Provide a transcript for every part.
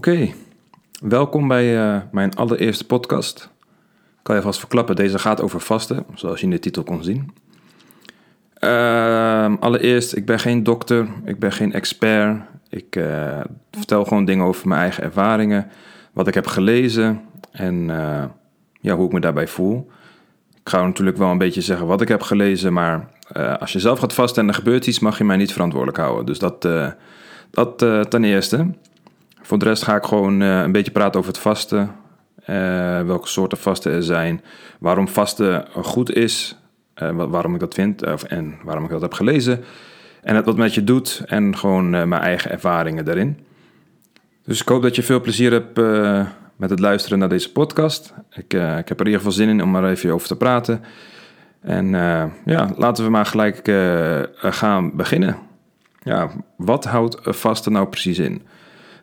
Oké, welkom bij uh, mijn allereerste podcast. Ik kan je vast verklappen, deze gaat over vasten, zoals je in de titel kon zien. Uh, allereerst, ik ben geen dokter, ik ben geen expert. Ik uh, vertel gewoon dingen over mijn eigen ervaringen, wat ik heb gelezen en eh, ja, hoe ik me daarbij voel. Ik ga natuurlijk wel een beetje zeggen wat ik heb gelezen, maar als je zelf gaat vasten en er gebeurt iets, mag je mij niet verantwoordelijk houden. Dus dat, dat ten eerste. Voor de rest ga ik gewoon uh, een beetje praten over het vasten. Uh, welke soorten vasten er zijn. Waarom vasten goed is. Uh, waarom ik dat vind. en waarom ik dat heb gelezen. En het wat met je doet. En gewoon mijn eigen ervaringen daarin. Dus ik hoop dat je veel plezier hebt met het luisteren naar deze podcast. Ik, ik heb er in ieder geval zin in om er even over te praten. En ja, laten we maar gelijk gaan beginnen. Ja, wat houdt vasten nou precies in?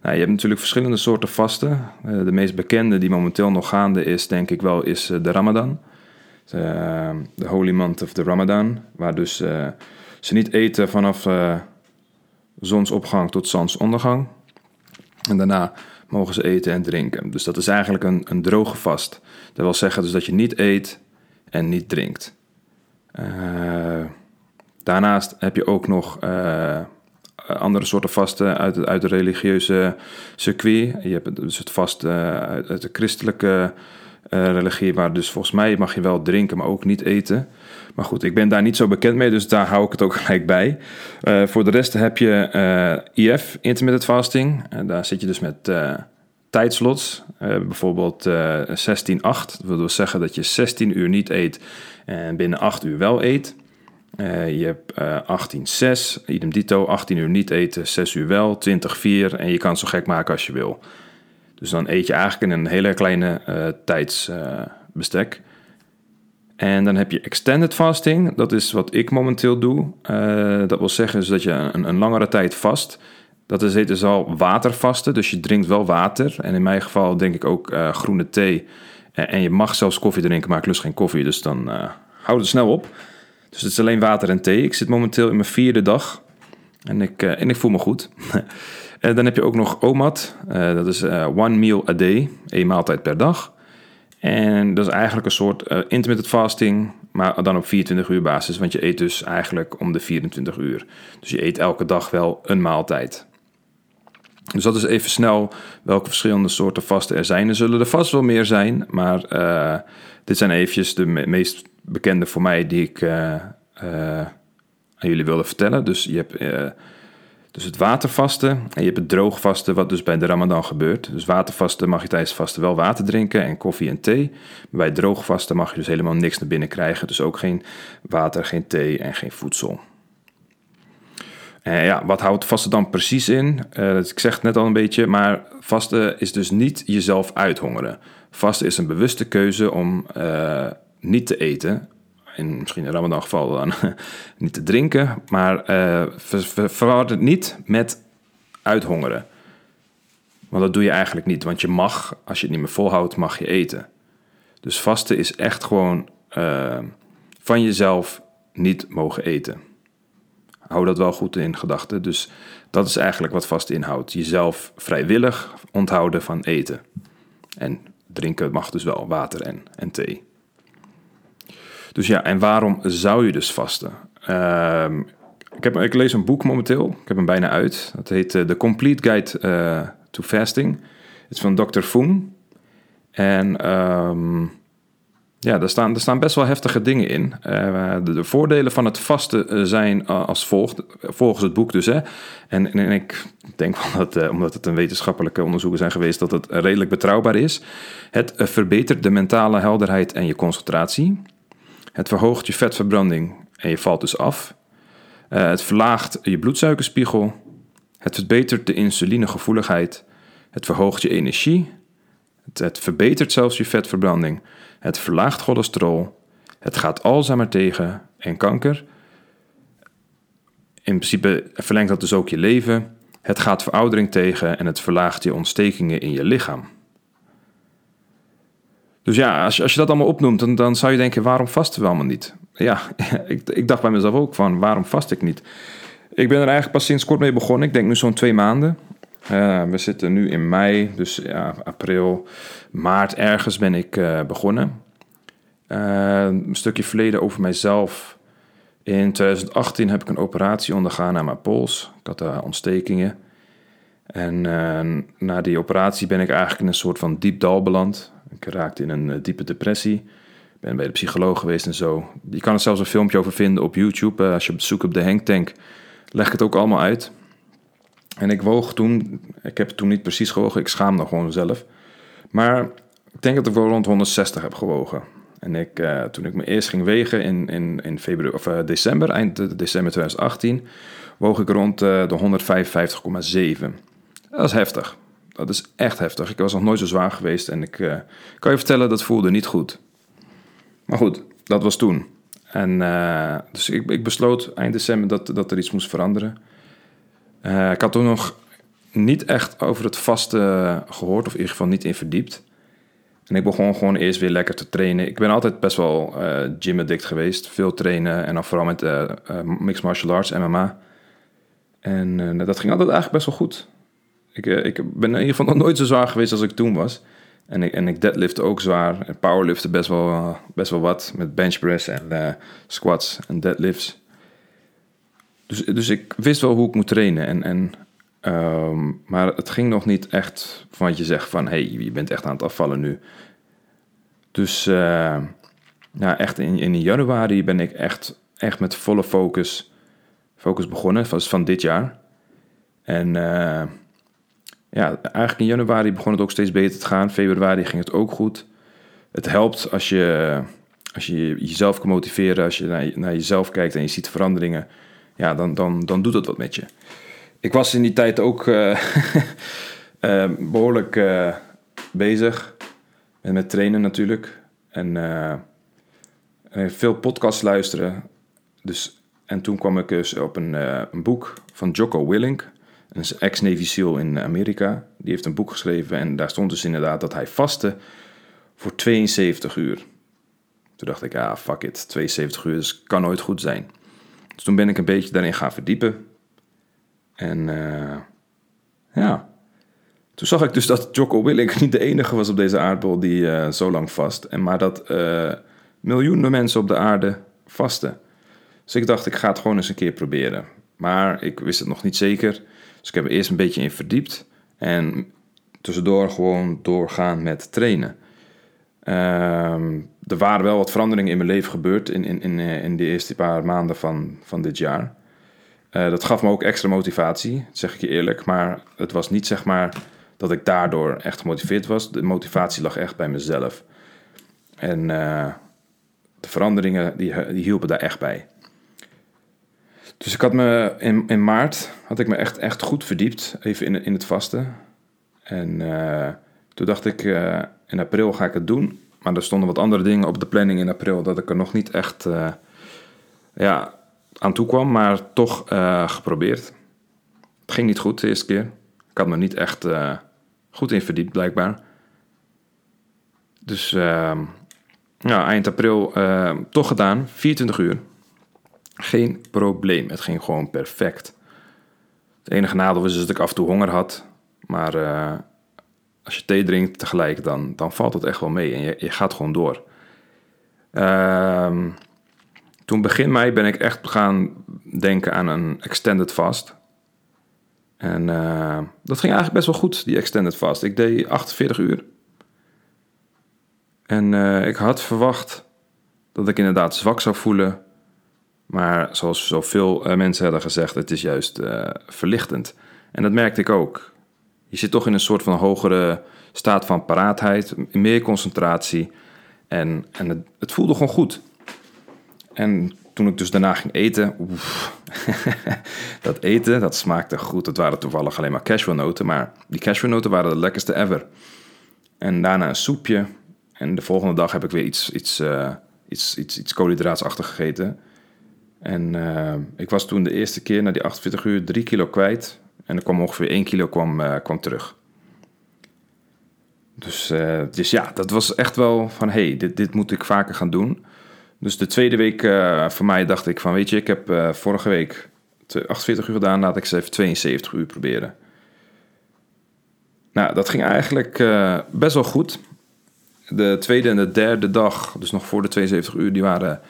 Nou, je hebt natuurlijk verschillende soorten vasten. Uh, de meest bekende die momenteel nog gaande is, denk ik wel, is uh, de Ramadan. Eh, de Holy Month of the Ramadan. Waar dus ze niet eten vanaf zonsopgang tot zonsondergang. En daarna mogen ze eten en drinken. Dus dat is eigenlijk een, een droge vast. Dat wil zeggen dus dat je niet eet en niet drinkt. daarnaast heb je ook nog eh, andere soorten vasten uit, uit de religieuze circuit. Je hebt dus het vast uh, uit, de christelijke uh, religie, waar dus volgens mij mag je wel drinken, maar ook niet eten. Maar goed, ik ben daar niet zo bekend mee, dus daar hou ik het ook gelijk bij. voor de rest heb je IF, intermittent fasting. En daar zit je dus met tijdslots. bijvoorbeeld 16-8. Dat wil zeggen dat je 16 uur niet eet en binnen 8 uur wel eet. Uh, je hebt uh, 18-6, idem dito, 18 uur niet eten, 6 uur wel, 20-4 en je kan het zo gek maken als je wil. Dus dan eet je eigenlijk in een hele kleine uh, tijdsbestek. en dan heb je extended fasting, dat is wat ik momenteel doe. Dat wil zeggen dus dat je een, een, langere tijd vast. Dat is dus al watervasten, dus je drinkt wel water. En in mijn geval denk ik ook groene thee. En, je mag zelfs koffie drinken, maar ik lust geen koffie, dus dan houd het snel op. Dus het is alleen water en thee. Ik zit momenteel in mijn vierde dag en ik, uh, en ik voel me goed. en dan heb je ook nog OMAD. Uh, dat is one meal a day, één maaltijd per dag. En dat is eigenlijk een soort intermittent fasting, maar dan op 24 uur basis. Want je eet dus eigenlijk om de 24 uur. Dus je eet elke dag wel een maaltijd. Dus dat is even snel welke verschillende soorten vasten er zijn. Er zullen er vast wel meer zijn, maar dit zijn eventjes de meest bekende voor mij die ik uh, aan jullie wilde vertellen. Dus je hebt dus het watervasten en je hebt het droogvasten, wat dus bij de Ramadan gebeurt. Dus watervasten mag je tijdens vasten wel water drinken en koffie en thee. Bij droogvasten mag je dus helemaal niks naar binnen krijgen. Dus ook geen water, geen thee en geen voedsel. En ja, wat houdt vasten dan precies in? Uh, ik zeg het net al een beetje, maar vasten is dus niet jezelf uithongeren. Vasten is een bewuste keuze om uh, niet te eten. In misschien in Ramadan geval dan niet te drinken. Maar verward het niet met uithongeren. Want dat doe je eigenlijk niet. Want je mag, als je het niet meer volhoudt, mag je eten. Dus vasten is echt gewoon van jezelf niet mogen eten. Hou dat wel goed in gedachten. Dus dat is eigenlijk wat vasten inhoudt. Jezelf vrijwillig onthouden van eten. En drinken mag dus wel water en, en thee. Dus ja, en waarom zou je dus vasten? Uh, ik, heb, ik lees een boek momenteel, ik heb hem bijna uit. Dat heet uh, The Complete Guide uh, to Fasting. Het is van Dr. Foon. En um, ja, er staan, best wel heftige dingen in. Uh, de, de, voordelen van het vasten zijn als volgt, volgens het boek dus. Hè. En, en, ik denk wel dat, omdat het een wetenschappelijke onderzoeken zijn geweest, dat het redelijk betrouwbaar is. Het verbetert de mentale helderheid en je concentratie. Het verhoogt je vetverbranding en je valt dus af. Het verlaagt je bloedsuikerspiegel. Het verbetert de insulinegevoeligheid. Het verhoogt je energie. Het, het, verbetert zelfs je vetverbranding. Het verlaagt cholesterol. Het gaat Alzheimer tegen en kanker. In principe verlengt dat dus ook je leven. Het gaat veroudering tegen en het verlaagt je ontstekingen in je lichaam. Dus ja, als je, als je dat allemaal opnoemt, dan, dan zou je denken, waarom vasten we allemaal niet? Ja, ik, ik dacht bij mezelf ook van, waarom vast ik niet? Ik ben er eigenlijk pas sinds kort mee begonnen. Ik denk nu zo'n twee maanden. Uh, we zitten nu in mei, dus ja, april, maart ergens ben ik uh, begonnen. Uh, een stukje verleden over mijzelf. In 2018 heb ik een operatie ondergaan aan mijn pols. Ik had daar ontstekingen. En na die operatie ben ik eigenlijk in een soort van diep dal beland. Ik raakte in een diepe depressie. Ben bij de psycholoog geweest en zo. Je kan er zelfs een filmpje over vinden op YouTube. als je zoekt op de Henk Tank, leg ik het ook allemaal uit. En ik woog toen, ik heb toen niet precies gewogen, ik schaam me gewoon zelf. Maar ik denk dat ik wel rond 160 heb gewogen. En ik, uh, toen ik me eerst ging wegen in, in, in februari, of, uh, december, eind december 2018, woog ik rond uh, de 155,7. Dat is heftig. Dat is echt heftig. Ik was nog nooit zo zwaar geweest en ik kan je vertellen, dat voelde niet goed. Maar goed, dat was toen. En dus ik, ik besloot eind december dat, dat er iets moest veranderen. Uh, ik had toen nog niet echt over het vaste gehoord, of in ieder geval niet in verdiept. En ik begon gewoon eerst weer lekker te trainen. Ik ben altijd best wel uh, gym addict geweest. Veel trainen en dan vooral met uh, mixed martial arts, MMA. En dat ging altijd eigenlijk best wel goed. Ik, ik ben in ieder geval nog nooit zo zwaar geweest als ik toen was. En ik, en ik deadlifte ook zwaar. En powerlifte best wel, best wel wat. Met bench press en squats en deadlifts. Dus, dus ik wist wel hoe ik moet trainen. En, en, ehm, maar het ging nog niet echt van wat je zegt van... hey, je bent echt aan het afvallen nu. Dus uh, echt in, in januari ben ik echt, echt met volle focus, focus begonnen. Van, van dit jaar. En uh, ja, eigenlijk in januari begon het ook steeds beter te gaan. Februari ging het ook goed. Het helpt als je, als je jezelf kan motiveren, als je naar, naar jezelf kijkt en je ziet veranderingen ja, dan, dan, dan doet het wat met je. Ik was in die tijd ook uh, uh, behoorlijk uh, bezig met, met trainen natuurlijk. En veel podcasts luisteren. Dus, en toen kwam ik dus op een, een boek van Jocko Willink. Een ex-Navy SEAL in Amerika. Die heeft een boek geschreven en daar stond dus inderdaad dat hij vastte voor 72 uur. Toen dacht ik, ah, fuck it, 72 uur, dus kan nooit goed zijn. Dus toen ben ik een beetje daarin gaan verdiepen. En uh, ja, toen zag ik dus dat Jocko Willink niet de enige was op deze aardbol die uh, zo lang vast. En maar dat uh, miljoenen mensen op de aarde vasten. Dus ik dacht, ik ga het gewoon eens een keer proberen. Maar ik wist het nog niet zeker. Dus ik heb er eerst een beetje in verdiept. En tussendoor gewoon doorgaan met trainen. Ehm, er waren wel wat veranderingen in mijn leven gebeurd in, in, in, eh, in de eerste paar maanden van, van dit jaar. Uh, dat gaf me ook extra motivatie, zeg ik je eerlijk. Maar het was niet zeg maar dat ik daardoor echt gemotiveerd was. De motivatie lag echt bij mezelf. En uh, de veranderingen die, die hielpen daar echt bij. Dus ik had me in, in maart had ik me echt, echt goed verdiept, even in, in het vasten. En toen dacht ik, in april ga ik het doen. Maar er stonden wat andere dingen op de planning in april dat ik er nog niet echt uh, ja, aan toe kwam, maar toch uh, geprobeerd. Het ging niet goed de eerste keer. Ik had me niet echt uh, goed in verdiept, blijkbaar. Dus ehm, ja, eind april toch gedaan, 24 uur. Geen probleem, het ging gewoon perfect. Het enige nadeel was dat ik af en toe honger had. Maar als je thee drinkt tegelijk, dan, dan valt het echt wel mee en je, je gaat gewoon door. Uh, toen begin mei ben ik echt gaan denken aan een extended fast. En uh, dat ging eigenlijk best wel goed, die extended fast. Ik deed 48 uur. En uh, ik had verwacht dat ik inderdaad zwak zou voelen. Maar zoals zoveel uh, mensen hadden gezegd, het is juist verlichtend. En dat merkte ik ook. Je zit toch in een soort van hogere staat van paraatheid, meer concentratie. En, en het, het voelde gewoon goed. En toen ik dus daarna ging eten, oef, dat eten, dat smaakte goed. Het waren toevallig alleen maar cashewnoten, maar die cashewnoten waren de lekkerste ever. En daarna een soepje. En de volgende dag heb ik weer iets, iets, uh, iets, iets, iets koolhydraatsachtig gegeten. En uh, ik was toen de eerste keer na die 48 uur 3 kilo kwijt. En er kwam ongeveer 1 kilo kwam, uh, kwam terug. Dus, uh, dus ja, dat was echt wel van, hey, dit, dit moet ik vaker gaan doen. Dus de tweede week uh, voor mij dacht ik van, weet je, ik heb vorige week 48 uur gedaan, laat ik ze even 72 uur proberen. Nou, dat ging eigenlijk eh, best wel goed. De tweede en de derde dag, dus nog voor de 72 uur, die waren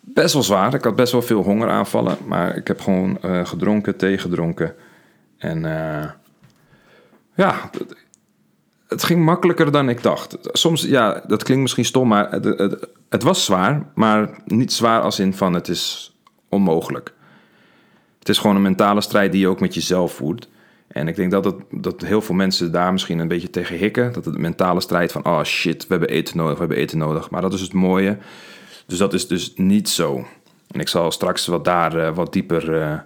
best wel zwaar. Ik had best wel veel hongeraanvallen, maar ik heb gewoon gedronken, thee gedronken. En uh, ja, het, ging makkelijker dan ik dacht. Soms, ja, dat klinkt misschien stom, maar het, het, was zwaar. Maar niet zwaar als in van het is onmogelijk. Het is gewoon een mentale strijd die je ook met jezelf voert. En ik denk dat, het, dat heel veel mensen daar misschien een beetje tegen hikken. Dat het mentale strijd van, oh shit, we hebben eten nodig, we hebben eten nodig. Maar dat is het mooie. Dus dat is dus niet zo. En ik zal straks wat daar uh, wat dieper uh,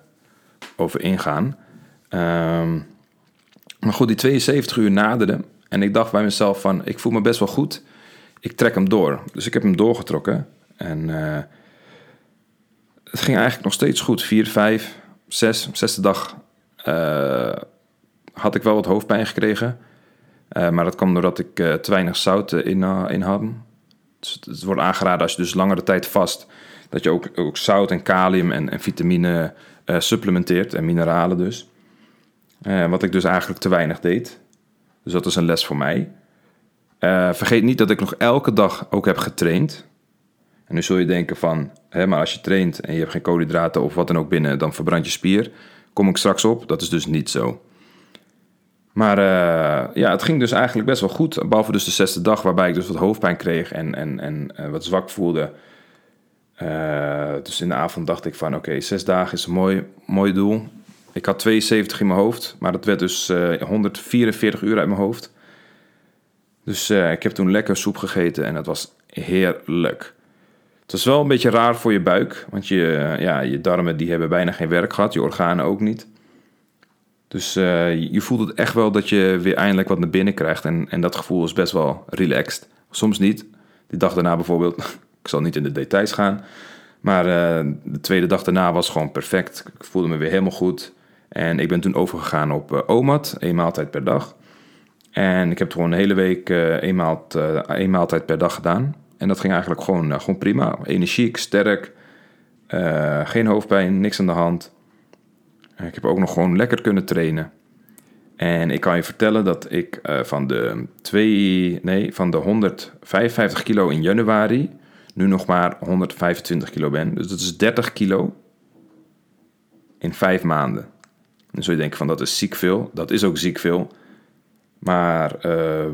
over ingaan. Um, maar goed, die 72 uur naderden. En ik dacht bij mezelf van, ik voel me best wel goed. Ik trek hem door. Dus ik heb hem doorgetrokken. En uh, het ging eigenlijk nog steeds goed. Vier, vijf, zes, zesde dag had ik wel wat hoofdpijn gekregen. Uh, maar dat kwam doordat ik te weinig zout in, in had. Dus het wordt aangeraden als je dus langere tijd vast... dat je ook, ook zout en kalium en, en vitamine supplementeert. En mineralen dus. Wat ik dus eigenlijk te weinig deed. Dus dat is een les voor mij. vergeet niet dat ik nog elke dag ook heb getraind. En nu zul je denken van... Hè, maar als je traint en je hebt geen koolhydraten of wat dan ook binnen... dan verbrand je spier. Kom ik straks op. Dat is dus niet zo. Maar uh, ja, het ging dus eigenlijk best wel goed. Behalve dus de zesde dag, waarbij ik dus wat hoofdpijn kreeg en, en, en wat zwak voelde. Dus in de avond dacht ik van, oké, zes dagen is een mooi, mooi doel. Ik had 72 in mijn hoofd, maar dat werd dus 144 uur uit mijn hoofd. Dus ik heb toen lekker soep gegeten en dat was heerlijk. Het was wel een beetje raar voor je buik, want je, ja, je darmen die hebben bijna geen werk gehad, je organen ook niet. Dus je voelt het echt wel dat je weer eindelijk wat naar binnen krijgt. En, en dat gevoel is best wel relaxed. Soms niet. Die dag daarna bijvoorbeeld, ik zal niet in de details gaan. Maar de tweede dag daarna was gewoon perfect. Ik voelde me weer helemaal goed. En ik ben toen overgegaan op uh, OMAD, één maaltijd per dag. En ik heb gewoon een hele week één, maal, één maaltijd per dag gedaan. En dat ging eigenlijk gewoon, gewoon prima. Energiek, sterk, geen hoofdpijn, niks aan de hand. Ik heb ook nog gewoon lekker kunnen trainen. En ik kan je vertellen dat ik van, de twee, nee, van de 155 kilo in januari nu nog maar 125 kilo ben. Dus dat is 30 kilo in vijf maanden. Dan zul je denken van dat is ziek veel. Dat is ook ziek veel. Maar uh,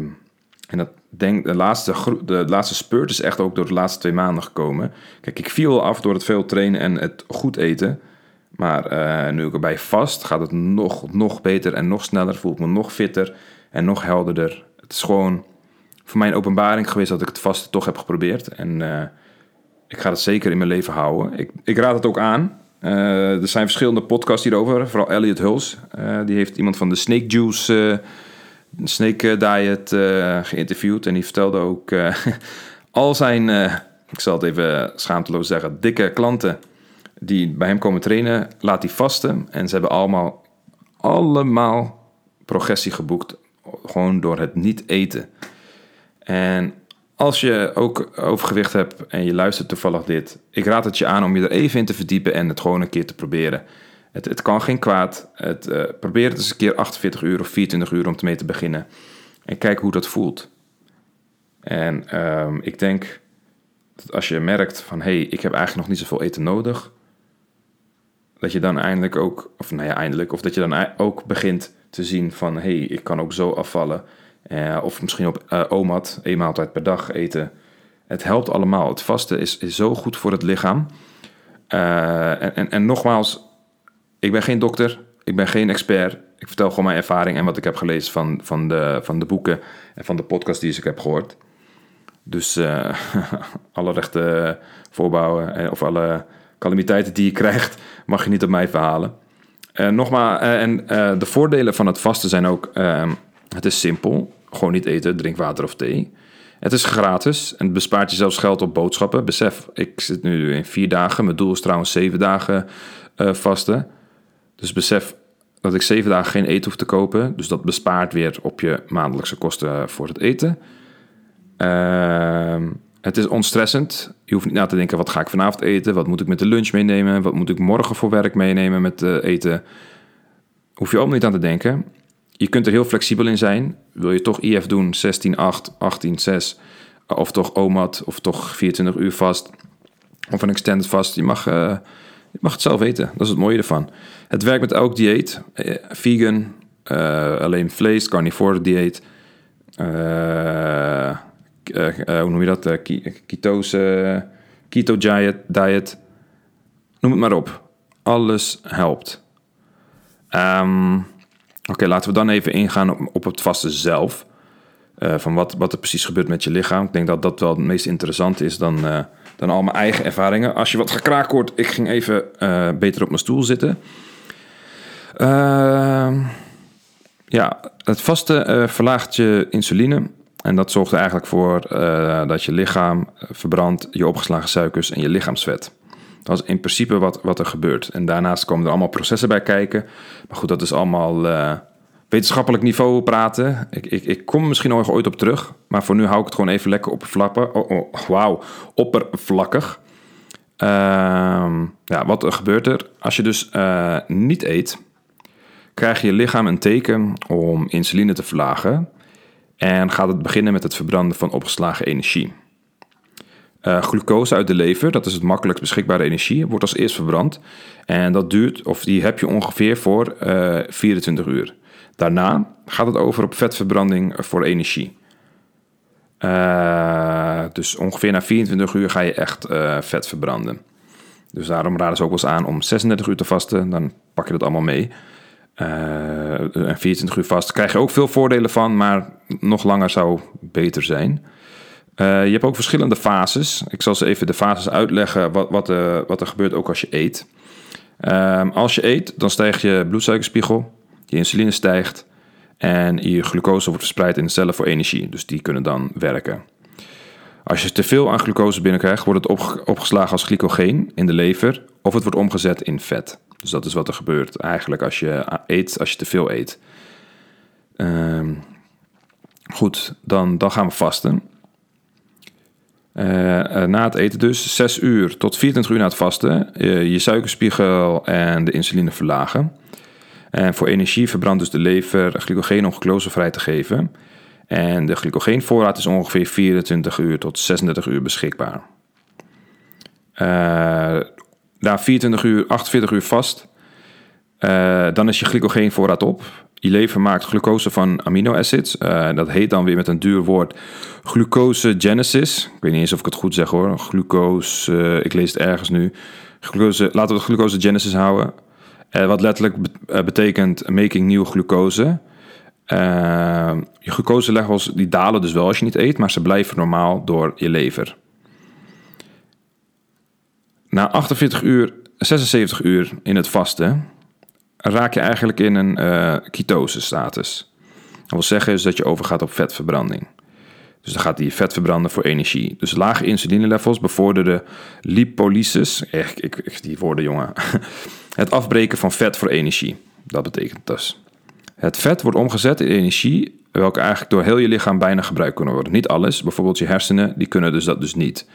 en dat denk, de, laatste, de laatste spurt is echt ook door de laatste twee maanden gekomen. Kijk, ik viel af door het veel trainen en het goed eten. Maar uh, nu ik erbij vast, gaat het nog, nog beter en nog sneller. Voel ik me nog fitter en nog helderder. Het is gewoon voor mij een openbaring geweest dat ik het vast toch heb geprobeerd. En uh, ik ga het zeker in mijn leven houden. Ik, ik raad het ook aan. Uh, er zijn verschillende podcasts hierover. Vooral Elliot Huls. die heeft iemand van de Snake Juice Snake Diet geïnterviewd. En die vertelde ook al zijn, ik zal het even schaamteloos zeggen, dikke klanten die bij hem komen trainen, laat die vasten. En ze hebben allemaal, allemaal progressie geboekt. Gewoon door het niet eten. En als je ook overgewicht hebt en je luistert toevallig dit, ik raad het je aan om je er even in te verdiepen en het gewoon een keer te proberen. Het, het kan geen kwaad. Het, uh, probeer het eens een keer 48 uur of 24 uur om mee te beginnen. En kijk hoe dat voelt. En um, ik denk dat als je merkt van hé, hey, ik heb eigenlijk nog niet zoveel eten nodig, dat je dan eindelijk ook, of nou ja, eindelijk, of dat je dan ook begint te zien van hé, hey, ik kan ook zo afvallen. Uh, of misschien op uh, OMAD, één maaltijd per dag eten. Het helpt allemaal. Het vasten is, is zo goed voor het lichaam. Uh, en, en, en, nogmaals, ik ben geen dokter, ik ben geen expert. Ik vertel gewoon mijn ervaring en wat ik heb gelezen van, van, de, van de boeken en van de podcast die ik heb gehoord. Dus alle rechten voorbouwen of alle calamiteiten die je krijgt, mag je niet op mij verhalen. Uh, nogmaals, en de voordelen van het vasten zijn ook: ehm, het is simpel. Gewoon niet eten, drink water of thee. Het is gratis en het bespaart je zelfs geld op boodschappen. Besef, ik zit nu in vier dagen. Mijn doel is trouwens zeven dagen vasten. Dus besef dat ik zeven dagen geen eten hoef te kopen. Dus dat bespaart weer op je maandelijkse kosten voor het eten. Ehm het is onstressend. Je hoeft niet na te denken, wat ga ik vanavond eten? Wat moet ik met de lunch meenemen? Wat moet ik morgen voor werk meenemen met uh, eten? Hoef je ook niet aan te denken. Je kunt er heel flexibel in zijn. Wil je toch IF doen, 16, 8, 18, 6, of toch OMAD, of toch 24 uur vast, of een extended vast. Je mag, je mag het zelf weten. Dat is het mooie ervan. Het werkt met elk dieet. Uh, vegan, uh, alleen vlees, carnivore dieet. hoe noem je dat? ketose, keto diet, diet. Noem het maar op. Alles helpt. Um, Oké, laten we dan even ingaan op, op het vaste zelf. Uh, van wat, wat er precies gebeurt met je lichaam. Ik denk dat dat wel het meest interessant is dan, uh, dan al mijn eigen ervaringen. Als je wat gekraakt hoort, ik ging even uh, beter op mijn stoel zitten. Ehm, ja, het vaste verlaagt je insuline. En dat zorgt er eigenlijk voor dat je lichaam verbrandt je opgeslagen suikers en je lichaamsvet. Dat is in principe wat, wat er gebeurt. En daarnaast komen er allemaal processen bij kijken. Maar goed, dat is allemaal uh, wetenschappelijk niveau praten. Ik, ik, ik kom misschien nog ooit op terug. Maar voor nu hou ik het gewoon even lekker oppervlakkig. Oh, oh, wauw, oppervlakkig. Uh, ja, wat er gebeurt er? Als je dus uh, niet eet, krijg je lichaam een teken om insuline te verlagen. En gaat het beginnen met het verbranden van opgeslagen energie. Uh, glucose uit de lever, dat is het makkelijkst beschikbare energie, wordt als eerst verbrand. En dat duurt, of die heb je ongeveer voor uh, eh, 24 uur. Daarna gaat het over op vetverbranding voor energie. Uh, dus ongeveer na 24 uur ga je echt vet verbranden. Dus daarom raden ze ook wel eens aan om 36 uur te vasten. Dan pak je dat allemaal mee. en 24 uur vast krijg je ook veel voordelen van, maar nog langer zou beter zijn. Uh, je hebt ook verschillende fases. Ik zal ze even de fases uitleggen wat, wat, uh, wat er gebeurt ook als je eet. Uh, als je eet, dan stijgt je bloedsuikerspiegel, je insuline stijgt en je glucose wordt verspreid in de cellen voor energie. Dus die kunnen dan werken. Als je te veel aan glucose binnenkrijgt, wordt het op, opgeslagen als glycogeen in de lever of het wordt omgezet in vet. Dus dat is wat er gebeurt eigenlijk als je eet, als je te veel eet. Ehm, goed, dan, dan gaan we vasten. Uh, na het eten dus, 6 uur tot 24 uur na het vasten, je suikerspiegel en de insuline verlagen. En voor energie verbrandt dus de lever glycogeen om glucose vrij te geven. En de glycogeenvoorraad is ongeveer 24 uur tot 36 uur beschikbaar. Uh, na 24 uur, 48 uur vast, dan is je glycogeenvoorraad op. Je lever maakt glucose van aminoacids. Uh, dat heet dan weer met een duur woord glucosegenesis. Ik weet niet eens of ik het goed zeg hoor. Glucose, ik lees het ergens nu. Glucose, laten we het glucosegenesis houden. Uh, wat letterlijk betekent making nieuwe glucose. je glucoselevels die dalen dus wel als je niet eet, maar ze blijven normaal door je lever. Na 48 uur, 76 uur in het vasten raak je eigenlijk in een uh, ketose-status. Dat wil zeggen is dat je overgaat op vetverbranding. Dus dan gaat die vet verbranden voor energie. Dus lage insulinelevels bevorderen lipolysis. Echt, ik, die woorden, jongen. Het afbreken van vet voor energie. Dat betekent dus. Het vet wordt omgezet in energie, welke eigenlijk door heel je lichaam bijna gebruikt kunnen worden. Niet alles, bijvoorbeeld je hersenen, die kunnen dus dat dus niet.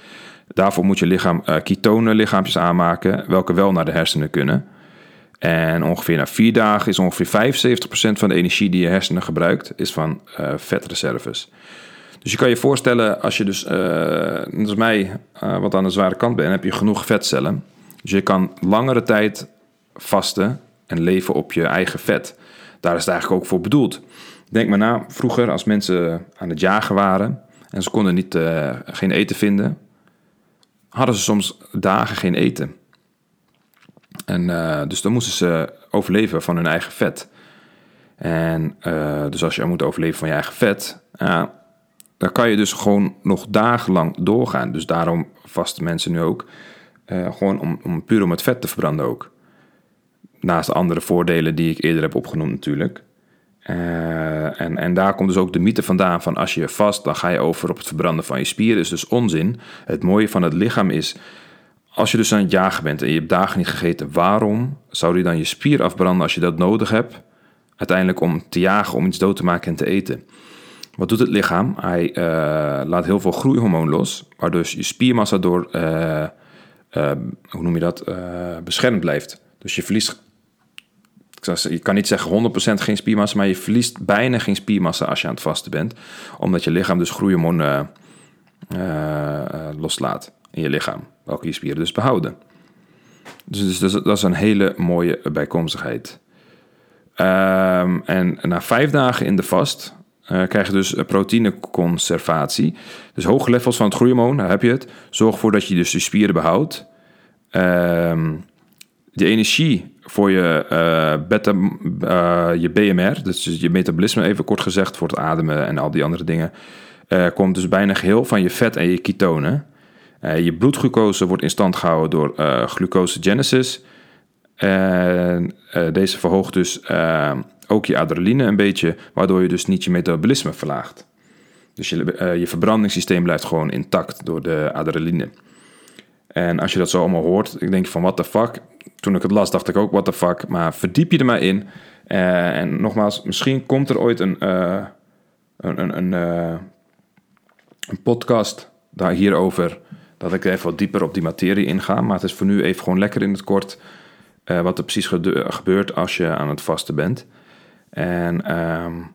Daarvoor moet je lichaam uh, ketone lichaampjes aanmaken, welke wel naar de hersenen kunnen. En ongeveer na vier dagen is ongeveer 75% van de energie die je hersenen gebruikt, is van uh, vetreserves. Dus je kan je voorstellen, als je dus, uh, als mij, uh, wat aan de zware kant bent, heb je genoeg vetcellen. Dus je kan langere tijd vasten en leven op je eigen vet. Daar is het eigenlijk ook voor bedoeld. Denk maar na, vroeger als mensen aan het jagen waren en ze konden niet, geen eten vinden, hadden ze soms dagen geen eten. En uh, dus dan moesten ze overleven van hun eigen vet. En uh, dus als je moet overleven van je eigen vet, dan kan je dus gewoon nog dagenlang doorgaan. Dus daarom vasten mensen nu ook gewoon om, om puur om het vet te verbranden ook. Naast de andere voordelen die ik eerder heb opgenoemd natuurlijk. en, en daar komt dus ook de mythe vandaan van als je vast, dan ga je over op het verbranden van je spieren. Is dus onzin. Het mooie van het lichaam is als je dus aan het jagen bent en je hebt dagen niet gegeten, waarom zou je dan je spier afbranden als je dat nodig hebt? Uiteindelijk om te jagen, om iets dood te maken en te eten. Wat doet het lichaam? Hij uh, laat heel veel groeihormoon los, waardoor je spiermassa door, uh, uh, hoe noem je dat, beschermd blijft. Dus je verliest je kan niet zeggen 100% geen spiermassa, maar je verliest bijna geen spiermassa als je aan het vasten bent. Omdat je lichaam dus groeihormonen uh, loslaat in je lichaam, welke je spieren dus behouden. Dus, dus dat, is, een hele mooie bijkomstigheid. Um, en na vijf dagen in de vast uh, krijg je dus proteïneconservatie. Dus hoge levels van het groeihormoon, daar heb je het. Zorg ervoor dat je dus je spieren behoudt. Um, de energie voor je, uh, beta, uh, je BMR, dus je metabolisme even kort gezegd, voor het ademen en al die andere dingen, komt dus bijna geheel van je vet en je ketonen. Je bloedglucose wordt in stand gehouden door glucosegenesis. En deze verhoogt dus ook je adrenaline een beetje, waardoor je dus niet je metabolisme verlaagt. Dus je, je verbrandingssysteem blijft gewoon intact door de adrenaline. En als je dat zo allemaal hoort, ik denk van what the fuck. Toen ik het las, dacht ik ook what the fuck. Maar verdiep je er maar in. En nogmaals, misschien komt er ooit een, een, een, een, podcast daar hierover. Dat ik even wat dieper op die materie inga. Maar het is voor nu even gewoon lekker in het kort. wat er precies gebeurt als je aan het vasten bent. En um,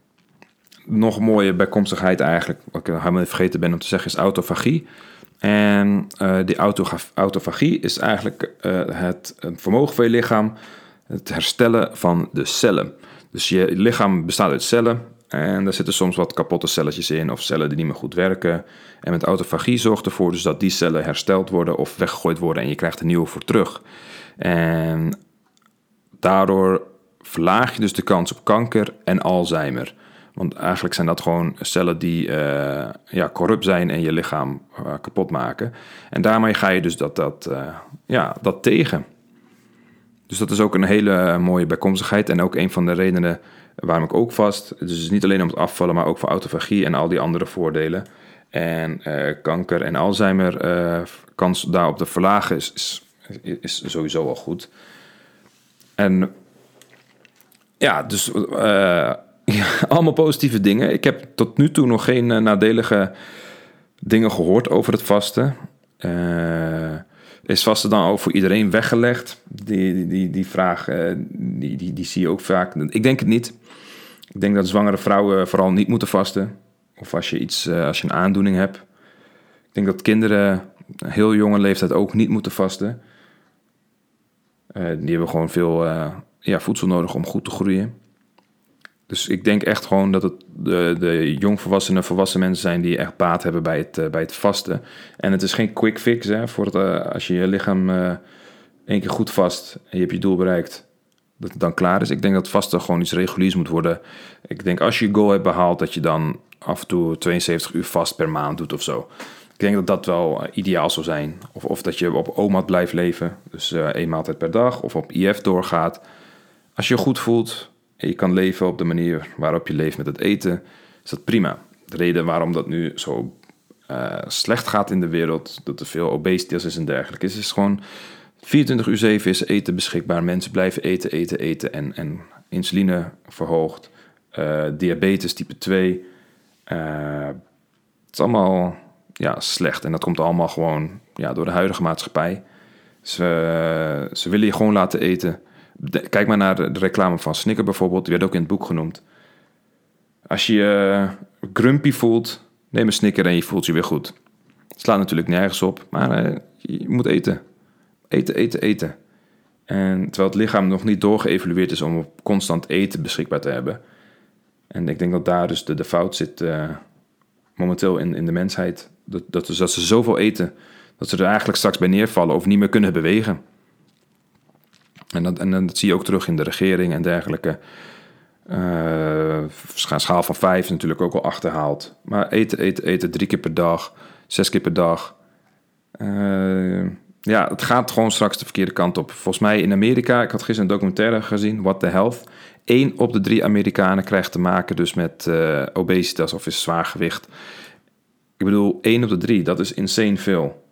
nog een mooie bijkomstigheid eigenlijk. Wat ik helemaal vergeten ben om te zeggen is autofagie. En uh, die autofagie is eigenlijk uh, het vermogen van je lichaam het herstellen van de cellen. Dus je lichaam bestaat uit cellen en daar zitten soms wat kapotte celletjes in of cellen die niet meer goed werken. En met autofagie zorgt ervoor dus dat die cellen hersteld worden of weggegooid worden en je krijgt een nieuwe voor terug. En daardoor verlaag je dus de kans op kanker en Alzheimer. Want eigenlijk zijn dat gewoon cellen die uh, ja, corrupt zijn en je lichaam uh, kapot maken. En daarmee ga je dus dat, dat, uh, ja, dat tegen. Dus dat is ook een hele mooie bijkomstigheid. En ook een van de redenen waarom ik ook vast. Dus niet alleen om het afvallen, maar ook voor autofagie en al die andere voordelen. En kanker en Alzheimer, kans daarop te verlagen is, is, sowieso al goed. En ja, dus ja, allemaal positieve dingen. Ik heb tot nu toe nog geen nadelige dingen gehoord over het vasten. Is vasten dan ook voor iedereen weggelegd? Die, die, die, die vraag die, die, die zie je ook vaak. Ik denk het niet. Ik denk dat zwangere vrouwen vooral niet moeten vasten. Of als je, iets, als je een aandoening hebt. Ik denk dat kinderen heel jonge leeftijd ook niet moeten vasten. die hebben gewoon veel ja, voedsel nodig om goed te groeien. Dus ik denk echt gewoon dat het de, de jongvolwassenen, volwassen mensen zijn die echt baat hebben bij het, bij het vasten. En het is geen quick fix hè, voor het, als je je lichaam één keer goed vast en je hebt je doel bereikt, dat het dan klaar is. Ik denk dat vasten gewoon iets reguliers moet worden. Ik denk als je je goal hebt behaald, dat je dan af en toe 72 uur vast per maand doet of zo. Ik denk dat dat wel ideaal zou zijn. Of, of dat je op OMAD blijft leven, dus één maaltijd per dag, of op IF doorgaat. Als je je goed voelt, en je kan leven op de manier waarop je leeft met het eten, is dat prima. De reden waarom dat nu zo uh, slecht gaat in de wereld, dat er veel obesitas is en dergelijke, is, is gewoon 24 uur 7 is eten beschikbaar. Mensen blijven eten, eten, eten en, en insuline verhoogt. Uh, diabetes type 2. Uh, eh, het is allemaal ja, slecht en dat komt allemaal gewoon ja, door de huidige maatschappij. Ze, ze willen je gewoon laten eten kijk maar naar de, reclame van Snicker bijvoorbeeld, die werd ook in het boek genoemd. Als je je grumpy voelt, neem een Snicker en je voelt je weer goed. Het slaat natuurlijk nergens op, maar uh, je moet eten. Eten, eten, eten. En terwijl het lichaam nog niet doorgeëvalueerd is om constant eten beschikbaar te hebben. En ik denk dat daar dus de, de fout zit uh, momenteel in, in de mensheid. Dat, dat, dus dat ze zoveel eten, dat ze er eigenlijk straks bij neervallen of niet meer kunnen bewegen. En dat, en dat zie je ook terug in de regering en dergelijke. Uh, schaal van vijf natuurlijk ook al achterhaald. Maar eten, eten, eten drie keer per dag, zes keer per dag. Uh, ja, het gaat gewoon straks de verkeerde kant op. Volgens mij in Amerika, ik had gisteren een documentaire gezien, What the Health. Eén op de drie Amerikanen krijgt te maken dus met uh, obesitas of is zwaar gewicht. Ik bedoel, één op de drie, dat is insane veel.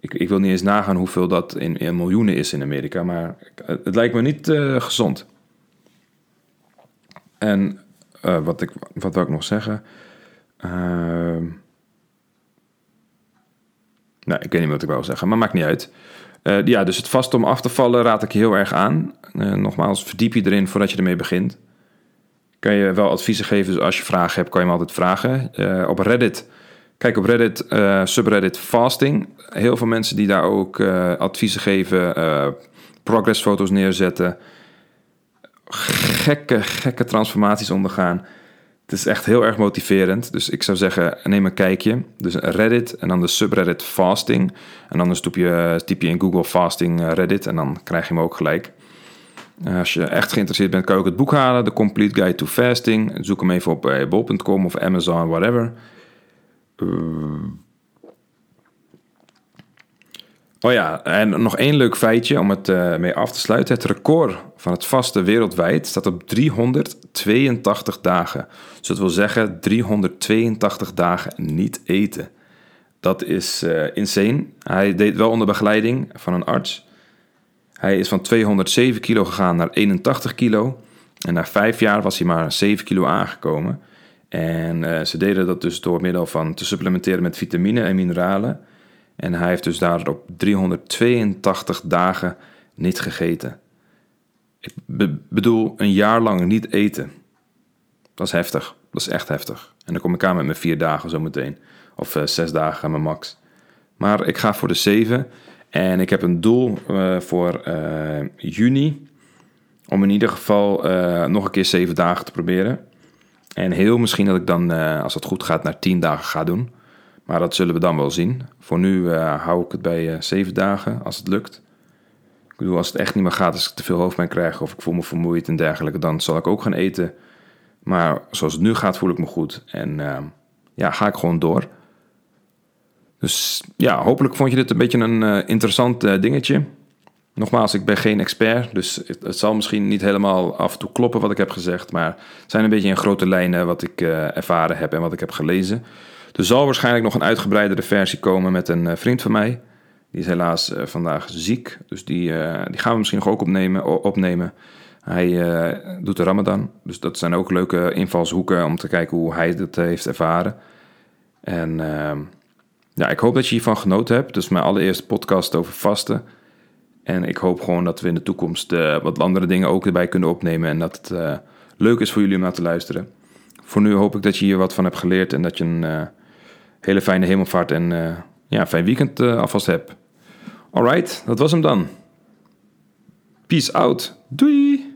Ik, ik wil niet eens nagaan hoeveel dat in, miljoenen is in Amerika, maar het, lijkt me niet uh, gezond. En uh, wat, ik, wat wil ik nog zeggen? Uh, nou, ik weet niet wat ik wou zeggen, maar maakt niet uit. Eh, ja, dus het vast om af te vallen raad ik je heel erg aan. Uh, nogmaals, verdiep je erin voordat je ermee begint. Kan je wel adviezen geven, dus als je vragen hebt, kan je me altijd vragen. Uh, op Reddit, kijk op Reddit, subreddit fasting. Heel veel mensen die daar ook adviezen geven, progressfoto's neerzetten. Gekke, gekke transformaties ondergaan. Het is echt heel erg motiverend. Dus ik zou zeggen, neem een kijkje. Dus Reddit en dan de subreddit fasting. En dan typ je, typ je in Google fasting eh, Reddit en dan krijg je hem ook gelijk. Eh, als je echt geïnteresseerd bent, kan je ook het boek halen. The Complete Guide to Fasting. Zoek hem even op eh, bol.com of Amazon, whatever. Oh ja, en nog één leuk feitje om het uh, mee af te sluiten. Het record van het vaste wereldwijd staat op 382 dagen. Dus dat wil zeggen 382 dagen niet eten. Dat is uh, insane. Hij deed wel onder begeleiding van een arts. Hij is van 207 kilo gegaan naar 81 kilo. En na vijf jaar was hij maar 7 kilo aangekomen. En uh, ze deden dat dus door middel van te supplementeren met vitamine en mineralen. En hij heeft dus daarop 382 dagen niet gegeten. Ik bedoel, een jaar lang niet eten. Dat is heftig. Dat is echt heftig. En dan kom ik aan met mijn vier dagen zometeen. Of uh, zes dagen aan mijn max. Maar ik ga voor de zeven. En ik heb een doel uh, voor uh, juni. Om in ieder geval nog een keer zeven dagen te proberen. En heel misschien dat ik dan, als het goed gaat, naar tien dagen ga doen. Maar dat zullen we dan wel zien. Voor nu uh, hou ik het bij uh, zeven dagen, als het lukt. Ik bedoel, als het echt niet meer gaat, als ik te veel hoofdpijn krijg of ik voel me vermoeid en dergelijke, dan zal ik ook gaan eten. Maar zoals het nu gaat, voel ik me goed. En uh, ja, ga ik gewoon door. Dus ja, hopelijk vond je dit een beetje een interessant dingetje. Nogmaals, ik ben geen expert, dus het, het, zal misschien niet helemaal af en toe kloppen wat ik heb gezegd. Maar het zijn een beetje in grote lijnen wat ik ervaren heb en wat ik heb gelezen. Er zal waarschijnlijk nog een uitgebreidere versie komen met een eh, vriend van mij. Die is helaas eh, vandaag ziek, dus die, eh, die gaan we misschien nog ook opnemen. opnemen. Hij doet de Ramadan, dus dat zijn ook leuke invalshoeken om te kijken hoe hij dat heeft ervaren. En ehm, ja, ik hoop dat je hiervan genoten hebt. Dus mijn allereerste podcast over vasten. En ik hoop gewoon dat we in de toekomst wat andere dingen ook erbij kunnen opnemen. En dat het leuk is voor jullie om naar te luisteren. Voor nu hoop ik dat je hier wat van hebt geleerd en dat je een hele fijne hemelvaart en uh, ja, fijn weekend uh, alvast heb. Alright, dat was hem dan. Peace out. Doei!